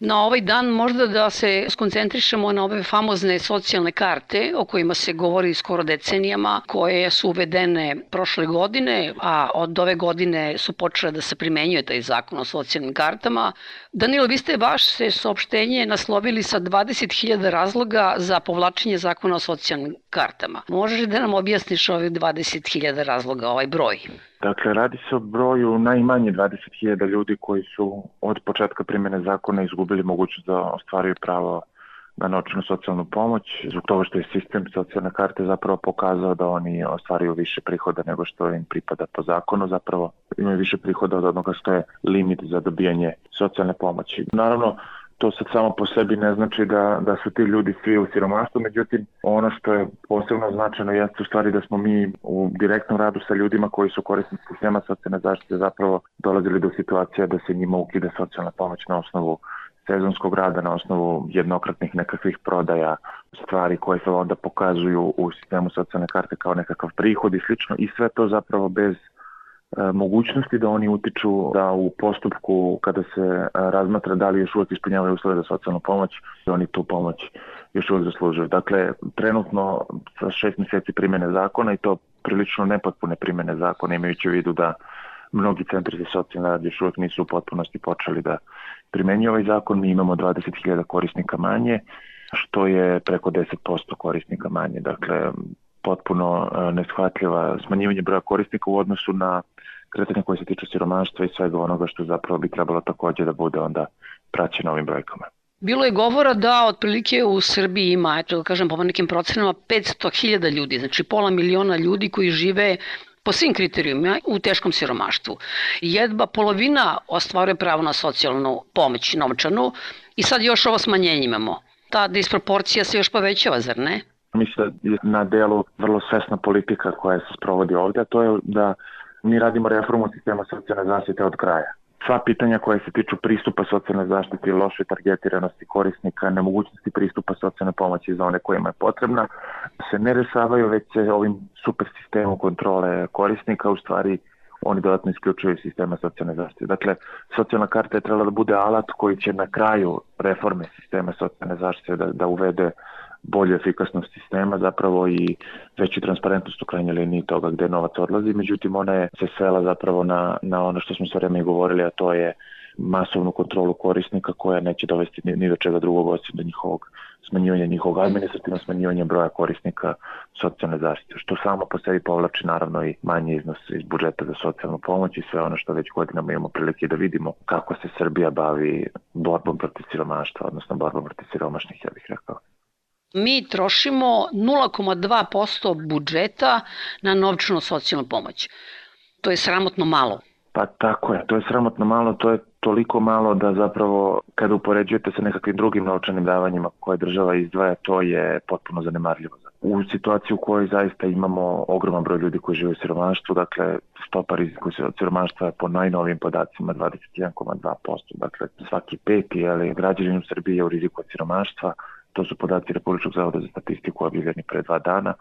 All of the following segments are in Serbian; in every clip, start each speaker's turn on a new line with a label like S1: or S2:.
S1: Na ovaj dan možda da se skoncentrišemo na ove famozne socijalne karte o kojima se govori skoro decenijama, koje su uvedene prošle godine, a od ove godine su počele da se primenjuje taj zakon o socijalnim kartama. Danilo, vi ste vaše saopštenje naslovili sa 20.000 razloga za povlačenje zakona o socijalnim kartama. Možeš da nam objasniš ovih 20.000 razloga, ovaj broj?
S2: Dakle, radi se o broju najmanje 20.000 ljudi koji su od početka primjene zakona izgubili mogućnost da ostvaruju pravo na noćnu socijalnu pomoć, zbog toga što je sistem socijalne karte zapravo pokazao da oni ostvaruju više prihoda nego što im pripada po zakonu, zapravo imaju više prihoda od onoga što je limit za dobijanje socijalne pomoći. Naravno, to sad samo po sebi ne znači da, da su ti ljudi svi u siromaštvu, međutim ono što je posebno značajno jeste u stvari da smo mi u direktnom radu sa ljudima koji su korisnici sistema socijalne zaštite zapravo dolazili do situacija da se njima ukide socijalna pomoć na osnovu sezonskog rada na osnovu jednokratnih nekakvih prodaja, stvari koje se onda pokazuju u sistemu socijalne karte kao nekakav prihod i slično i sve to zapravo bez mogućnosti da oni utiču da u postupku kada se e, razmatra da li još uvek ispunjavaju uslove za socijalnu pomoć, da oni tu pomoć još uvek zaslužuju. Dakle, trenutno sa šest meseci primene zakona i to prilično nepotpune primene zakona imajući u vidu da mnogi centri za socijalni rad još uvek nisu u potpunosti počeli da primenju ovaj zakon. Mi imamo 20.000 korisnika manje, što je preko 10% korisnika manje. Dakle, potpuno e, neshvatljiva smanjivanje broja korisnika u odnosu na kretanje koje se tiče siromaštva i svega onoga što zapravo bi trebalo takođe da bude onda praćeno ovim brojkama.
S1: Bilo je govora da otprilike u Srbiji ima, eto da kažem po nekim procenama, 500.000 ljudi, znači pola miliona ljudi koji žive po svim kriterijumima u teškom siromaštvu. Jedba polovina ostvaruje pravo na socijalnu pomoć novčanu i sad još ovo smanjenje imamo. Ta disproporcija se još povećava, zar ne?
S2: Mislim da je na delu vrlo svesna politika koja se sprovodi ovde, a to je da mi radimo reformu sistema socijalne zaštite od kraja. Sva pitanja koje se tiču pristupa socijalne zaštite, loše targetiranosti korisnika, nemogućnosti pristupa socijalne pomoći za one kojima je potrebna, se ne rešavaju već se ovim super sistemom kontrole korisnika u stvari oni dodatno isključuju sistema socijalne zaštite. Dakle, socijalna karta je trebala da bude alat koji će na kraju reforme sistema socijalne zaštite da, da uvede bolju efikasnost sistema zapravo i veću transparentnost u krajnjoj liniji toga gde novac odlazi, međutim ona je se svela zapravo na, na ono što smo sve vreme govorili, a to je masovnu kontrolu korisnika koja neće dovesti ni, ni do čega drugog osim do njihovog smanjivanja njihovog administrativnog smanjivanja broja korisnika socijalne zaštite, što samo po sebi povlači naravno i manje iznos iz budžeta za socijalnu pomoć i sve ono što već godinama imamo prilike da vidimo kako se Srbija bavi borbom protiv siromaštva, odnosno borbom protiv siromašnih, ja bih rekao
S1: mi trošimo 0,2% budžeta na novčanu socijalnu pomoć. To je sramotno malo.
S2: Pa tako je, to je sramotno malo, to je toliko malo da zapravo kada upoređujete sa nekakvim drugim novčanim davanjima koje država izdvaja, to je potpuno zanemarljivo. U situaciji u kojoj zaista imamo ogroman broj ljudi koji žive u siromaštvu, dakle stopa rizika od siromaštva je po najnovijim podacima 21,2%, dakle svaki peti ali, građanin u Srbiji je u riziku od siromaštva, to su podaci Republičkog zavoda za statistiku objavljeni pre dva dana.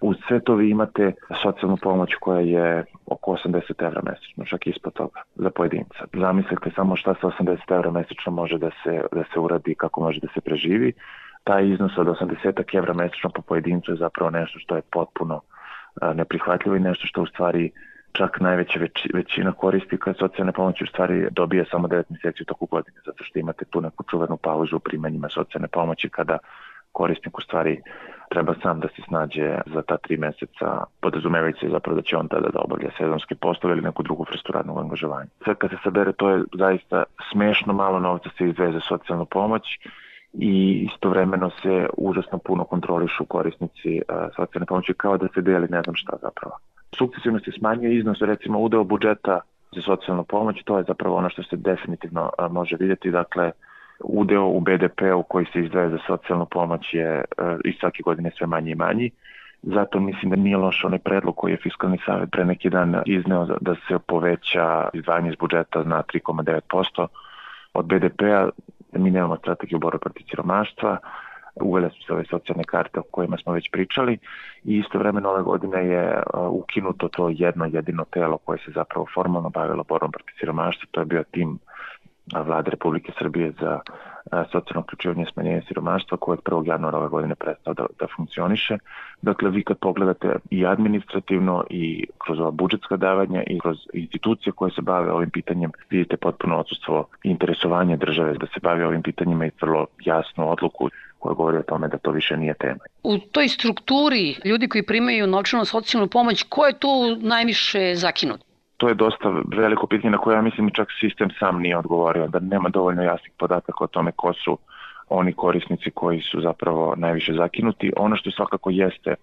S2: Uz sve to vi imate socijalnu pomoć koja je oko 80 evra mesečno, čak ispod toga za pojedinca. Zamislite samo šta sa 80 evra mesečno može da se, da se uradi, kako može da se preživi. Taj iznos od 80 evra mesečno po pojedincu je zapravo nešto što je potpuno neprihvatljivo i nešto što u stvari čak najveća već, većina korisnika socijalne pomoći u stvari dobije samo 9 meseci u toku godine, zato što imate tu neku čuvenu pauzu u primanjima socijalne pomoći kada korisnik u stvari treba sam da se snađe za ta tri meseca, podrazumevajući se zapravo da će on tada da obavlja sezonske poslove ili neku drugu vrstu radnog angažovanja. Sve kad se sabere, to je zaista smešno malo novca se izdveje za socijalnu pomoć i istovremeno se užasno puno kontrolišu korisnici socijalne pomoći kao da se deli ne znam šta zapravo sukcesivno se smanjuje iznos, recimo udeo budžeta za socijalnu pomoć, to je zapravo ono što se definitivno može vidjeti, dakle udeo u BDP-u koji se izdvaja za socijalnu pomoć je i svake godine sve manji i manji. Zato mislim da nije loš onaj predlog koji je Fiskalni savjet pre neki dan izneo da se poveća izdvajanje iz budžeta na 3,9% od BDP-a. Mi nemamo strategiju borbe protiv siromaštva, uvele su se ove socijalne karte o kojima smo već pričali i istovremeno ove godine je ukinuto to jedno jedino telo koje se zapravo formalno bavilo borbom protiv siromaštva, to je bio tim vlade Republike Srbije za socijalno uključivanje i smanjenje siromaštva koje od 1. januara ove godine prestao da, da funkcioniše. Dakle, vi kad pogledate i administrativno i kroz ova budžetska davanja i kroz institucije koje se bave ovim pitanjem, vidite potpuno odsustvo interesovanja države da se bavi ovim pitanjima i vrlo jasnu odluku koja govori o tome da to više nije tema.
S1: U toj strukturi ljudi koji primaju novčanu socijalnu pomoć, ko je tu najviše zakinut?
S2: To je dosta veliko pitanje na koje ja mislim čak sistem sam nije odgovorio, da nema dovoljno jasnih podataka o tome ko su oni korisnici koji su zapravo najviše zakinuti. Ono što svakako jeste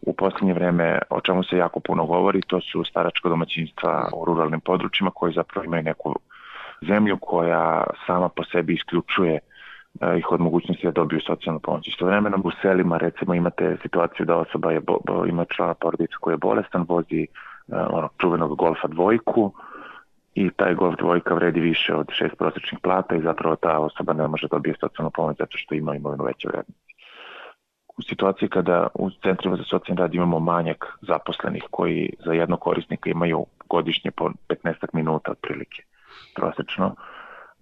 S2: u poslednje vreme, o čemu se jako puno govori, to su staračko domaćinstva u ruralnim područjima koji zapravo imaju neku zemlju koja sama po sebi isključuje E, ih od mogućnosti da dobiju socijalnu pomoć. Istovremeno u selima recimo imate situaciju da osoba je bo, bo, ima člana porodice koji je bolestan, vozi onog čuvenog golfa dvojku i taj golf dvojka vredi više od šest prosečnih plata i zapravo ta osoba ne može dobije socijalnu pomoć zato što ima imovinu veće vrednosti. U situaciji kada u centrima za socijalni rad imamo manjak zaposlenih koji za jednog korisnika imaju godišnje po 15 minuta otprilike prosečno,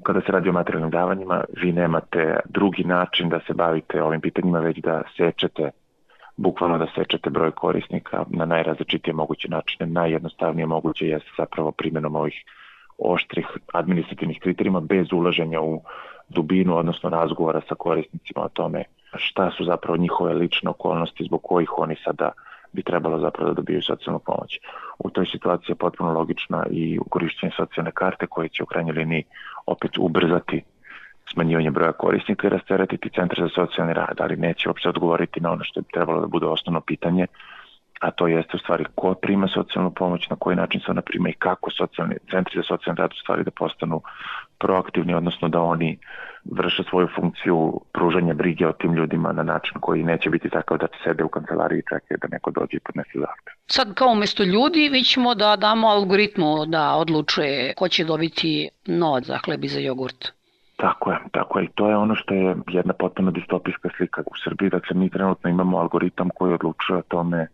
S2: kada se radi o materijalnim davanjima, vi nemate drugi način da se bavite ovim pitanjima, već da sečete bukvalno da sečete broj korisnika na najrazličitije moguće načine. Najjednostavnije moguće jeste zapravo primjenom ovih oštrih administrativnih kriterijima bez ulaženja u dubinu, odnosno razgovora sa korisnicima o tome šta su zapravo njihove lične okolnosti zbog kojih oni sada bi trebalo zapravo da dobiju socijalnu pomoć. U toj situaciji je potpuno logična i korišćenje socijalne karte koje će u krajnjoj liniji opet ubrzati smanjivanje broja korisnika i rasteretiti centar za socijalni rad, ali neće uopšte odgovoriti na ono što je trebalo da bude osnovno pitanje, a to jeste u stvari ko prima socijalnu pomoć, na koji način se ona prima i kako socijalni, centri za socijalni rad u stvari da postanu proaktivni, odnosno da oni vrše svoju funkciju pružanja brige o tim ljudima na način koji neće biti takav da sede u kancelariji i čekaju da neko dođe i podnese zahtev.
S1: Sad kao umesto ljudi mi ćemo da damo algoritmu da odlučuje ko će dobiti novac za hleb i za jogurt.
S2: Tako je, tako je. I to je ono što je jedna potpuno distopijska slika u Srbiji. Dakle, mi trenutno imamo algoritam koji odlučuje o tome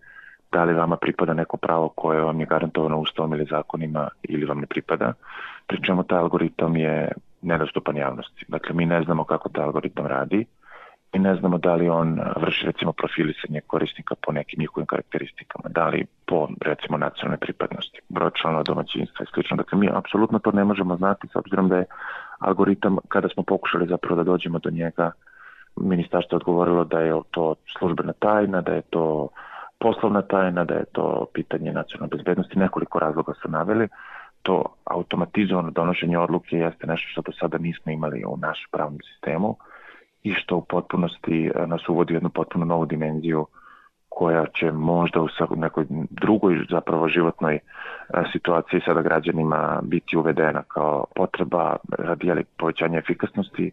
S2: da li vama pripada neko pravo koje vam je garantovano ustavom ili zakonima ili vam ne pripada, pri čemu taj algoritam je nedostupan javnosti. Dakle, mi ne znamo kako taj algoritam radi i ne znamo da li on vrši recimo profilisanje korisnika po nekim njihovim karakteristikama, da li po recimo nacionalne pripadnosti, broj članova domaćinstva i slično. Dakle, mi apsolutno to ne možemo znati s obzirom da je algoritam, kada smo pokušali zapravo da dođemo do njega, ministarstvo odgovorilo da je to službena tajna, da je to poslovna tajna, da je to pitanje nacionalne bezbednosti, nekoliko razloga su naveli. To automatizovano donošenje odluke jeste nešto što do sada nismo imali u našem pravnom sistemu i što u potpunosti e, nas uvodi u jednu potpuno novu dimenziju koja će možda u nekoj drugoj zapravo životnoj e, situaciji sada građanima biti uvedena kao potreba radi povećanja efikasnosti,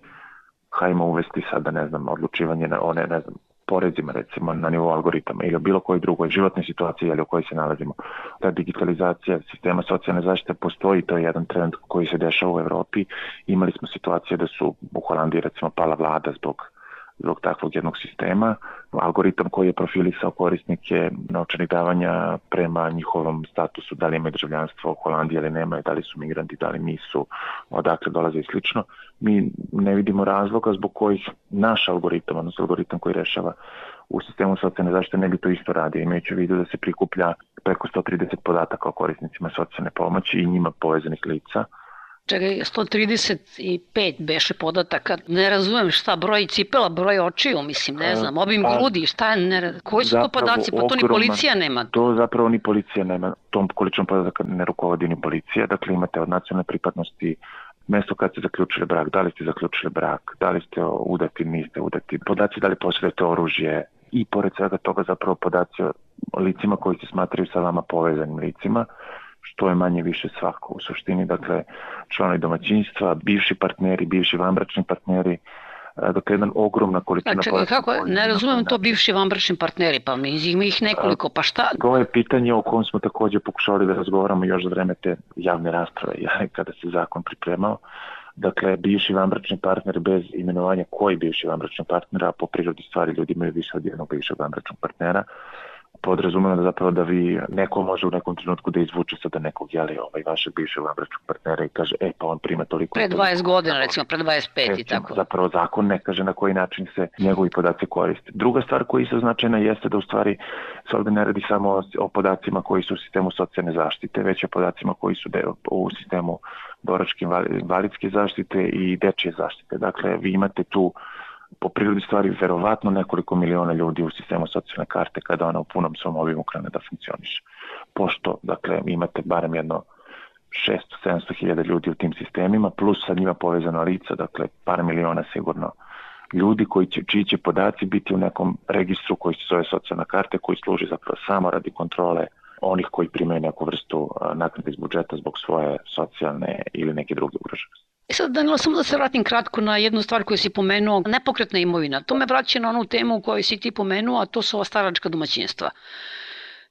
S2: hajmo uvesti sada, ne znam, odlučivanje na one, ne znam, porezima recimo na nivou algoritama ili bilo kojoj drugoj životnoj situaciji ili u kojoj se nalazimo. Ta digitalizacija sistema socijalne zaštite postoji, to je jedan trend koji se dešava u Evropi. Imali smo situacije da su u Holandiji recimo pala vlada zbog zbog takvog jednog sistema. Algoritam koji je profilisao korisnike novčanih davanja prema njihovom statusu, da li imaju državljanstvo u Holandiji ili nemaju, da li su migranti, da li nisu, odakle dolaze i slično. Mi ne vidimo razloga zbog kojih naš algoritam, odnosno algoritam koji rešava u sistemu socijalne zaštite ne bi to isto radio, imajući u vidu da se prikuplja preko 130 podataka o korisnicima socijalne pomoći i njima povezanih lica,
S1: Čekaj, 135 beše podataka, ne razumem šta, broj cipela, broj očiju, mislim, ne znam, obim pa, grudi, šta je, ne, koji su to podaci, pa to ni policija nema.
S2: To zapravo ni policija nema, tom količinom podataka ne rukovodi ni policija, dakle imate od nacionalne pripadnosti mesto kad ste zaključili brak, da li ste zaključili brak, da li ste udati, niste udati, podaci da li posjedujete oružje i pored svega toga zapravo podaci o licima koji se smatraju sa vama povezanim licima, što je manje više svako u suštini, dakle članovi domaćinstva, bivši partneri, bivši vanbračni partneri, e, dakle jedan ogromna količina...
S1: Čekaj, kako, ne razumem to bivši vanbračni partneri, pa mi ima ih nekoliko, pa šta?
S2: To je pitanje o kom smo takođe pokušali da razgovaramo još za vreme te javne rasprave, kada se zakon pripremao. Dakle, bivši vanbračni partner bez imenovanja koji bivši vanbračni partner, a po prirodi stvari ljudi imaju više od jednog bivšeg vanbračnog partnera, da zapravo da vi neko može u nekom trenutku da izvuče sada nekog jeli ovaj vašeg bivšeg vanbračnog partnera i kaže e pa on prima toliko
S1: pre 20 godina recimo pre 25 i tako.
S2: zapravo zakon ne kaže na koji način se njegovi podaci koriste. Druga stvar koja je značajna jeste da u stvari se ovde ne radi samo o, podacima koji su u sistemu socijalne zaštite već o podacima koji su deo, u sistemu boračke invalidske zaštite i dečje zaštite. Dakle vi imate tu po prirodi stvari verovatno nekoliko miliona ljudi u sistemu socijalne karte kada ona u punom svom obimu krene da funkcioniše. Pošto, dakle, imate barem jedno 600-700 hiljada ljudi u tim sistemima, plus sa njima povezana lica, dakle, par miliona sigurno ljudi koji će, čiji će podaci biti u nekom registru koji se zove socijalna karta, koji služi zapravo samo radi kontrole onih koji primaju neku vrstu naknade iz budžeta zbog svoje socijalne ili neke druge ugroženosti.
S1: E sad, Danilo, samo da se vratim kratko na jednu stvar koju si pomenuo, nepokretna imovina. To me vraća na onu temu koju si ti pomenuo, a to su ova staračka domaćinstva.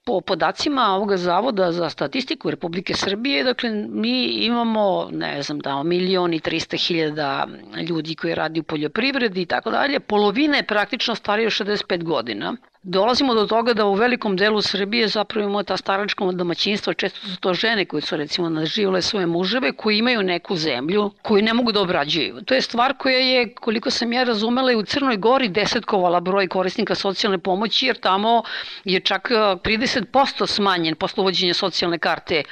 S1: Po podacima ovoga zavoda za statistiku Republike Srbije, dakle, mi imamo, ne znam, da, milion i 300 hiljada ljudi koji radi u poljoprivredi i tako dalje. Polovina je praktično starija od 65 godina dolazimo do toga da u velikom delu Srbije zapravo imamo ta staračka domaćinstva, često su to žene koje su recimo naživale svoje muževe, koji imaju neku zemlju koju ne mogu da obrađuju. To je stvar koja je, koliko sam ja razumela, i u Crnoj Gori desetkovala broj korisnika socijalne pomoći, jer tamo je čak 30% e, smanjen posle uvođenja socijalne karte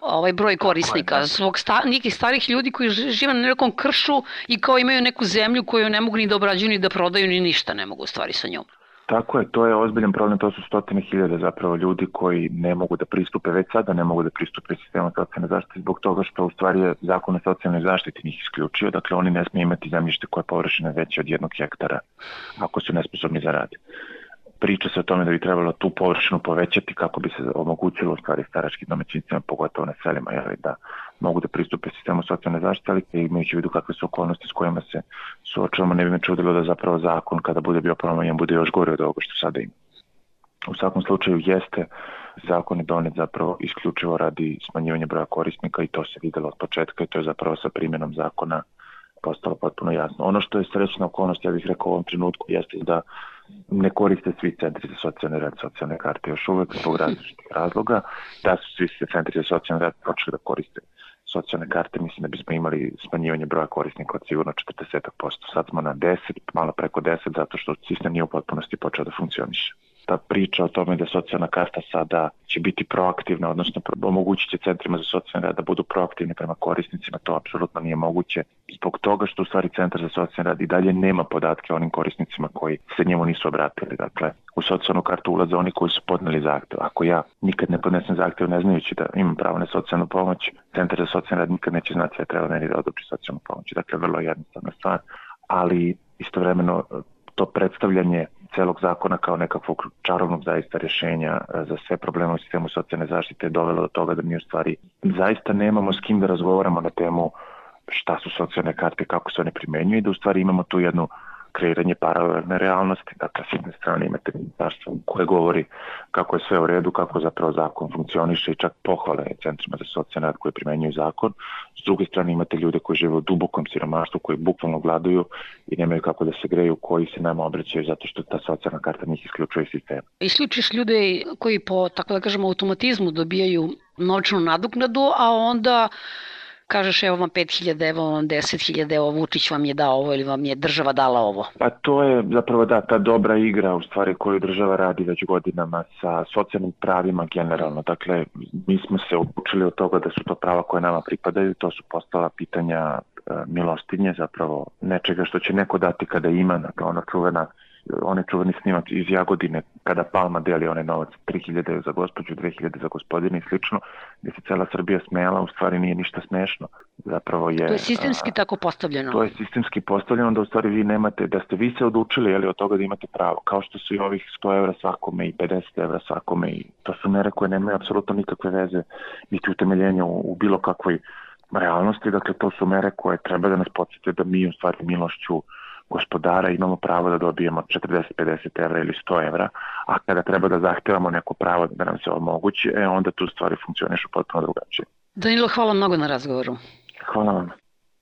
S1: ovaj broj korisnika, da. zbog sta, nekih starih ljudi koji žive na nekom kršu i kao imaju neku zemlju koju ne mogu ni da obrađuju, ni da prodaju, ni ništa ne mogu u stvari sa njom.
S2: Tako je, to je ozbiljan problem, to su stotine hiljade zapravo ljudi koji ne mogu da pristupe, već sada ne mogu da pristupe sistemu socijalne zaštite zbog toga što u stvari je zakon o socijalnoj zaštiti njih isključio, dakle oni ne smije imati zemljište koje je površine veće od jednog hektara ako su nesposobni za rad priča se o tome da bi trebalo tu površinu povećati kako bi se omogućilo u stvari staračkim domaćinstvima, pogotovo na selima, jeli, da mogu da pristupe sistemu socijalne zaštite, ali imajući vidu kakve su okolnosti s kojima se suočavamo, ne bi me čudilo da zapravo zakon kada bude bio promenjen bude još gore od ovoga što sada ima. U svakom slučaju jeste zakon je donet zapravo isključivo radi smanjivanja broja korisnika i to se videlo od početka i to je zapravo sa primjenom zakona postalo potpuno jasno. Ono što je srećna okolnost, ja bih rekao u ovom trenutku, jeste da ne koriste svi centri za socijalni rad, socijalne karte još uvek zbog različitih razloga, da su svi se centri za socijalni rad počeli da koriste socijalne karte, mislim da bismo imali smanjivanje broja korisnika od sigurno 40%. Sad smo na 10, malo preko 10, zato što sistem nije u potpunosti počeo da funkcioniše ta priča o tome da socijalna karta sada će biti proaktivna, odnosno omogućit će centrima za socijalni rad da budu proaktivni prema korisnicima, to apsolutno nije moguće. Zbog toga što u stvari centar za socijalni rad i dalje nema podatke o onim korisnicima koji se njemu nisu obratili. Dakle, u socijalnu kartu ulaze oni koji su podneli zahtev. Ako ja nikad ne podnesem zahtev ne znajući da imam pravo na socijalnu pomoć, centar za socijalni rad nikad neće znati da treba meni da odobri socijalnu pomoć. Dakle, vrlo jednostavna stvar, ali istovremeno to predstavljanje celog zakona kao nekakvog čarovnog zaista rješenja e, za sve probleme u sistemu socijalne zaštite dovelo do toga da mi u stvari zaista nemamo s kim da razgovaramo na temu šta su socijalne karte, kako se one primenjuju i da u stvari imamo tu jednu kreiranje paralelne realnosti. Dakle, s jedne strane imate ministarstvo koje govori kako je sve u redu, kako zapravo zakon funkcioniše i čak pohvale centrima za socijalne rad koje primenjuju zakon. S druge strane imate ljude koji žive u dubokom siromaštvu, koji bukvalno gladuju i nemaju kako da se greju, koji se nama obraćaju zato što ta socijalna karta njih isključuje iz sistema.
S1: Isključiš ljude koji po, tako da kažemo, automatizmu dobijaju novčanu nadoknadu, a onda kažeš evo vam 5000, evo vam 10.000, evo Vučić vam je dao ovo ili vam je država dala ovo?
S2: Pa to je zapravo da, ta dobra igra u stvari koju država radi već godinama sa socijalnim pravima generalno. Dakle, mi smo se učili od toga da su to prava koje nama pripadaju, to su postala pitanja e, milostinje, zapravo nečega što će neko dati kada ima, dakle ona čuvena onaj čuveni snimak iz Jagodine kada Palma deli onaj novac 3000 za gospođu, 2000 za gospodina i slično, gde se cela Srbija smela, u stvari nije ništa smešno. Zapravo je...
S1: To je sistemski a, tako postavljeno.
S2: To je sistemski postavljeno da u stvari vi nemate, da ste vi se odlučili jeli, od toga da imate pravo, kao što su i ovih 100 evra svakome i 50 evra svakome i to su mere koje nemaju apsolutno nikakve veze niti utemeljenja u, u bilo kakvoj realnosti, dakle to su mere koje treba da nas podsjete da mi u stvari milošću gospodara imamo pravo da dobijemo 40-50 evra ili 100 evra, a kada treba da zahtevamo neko pravo da nam se omogući, e onda tu stvari funkcionišu potpuno drugačije.
S1: Danilo, hvala mnogo na razgovoru.
S2: Hvala vam.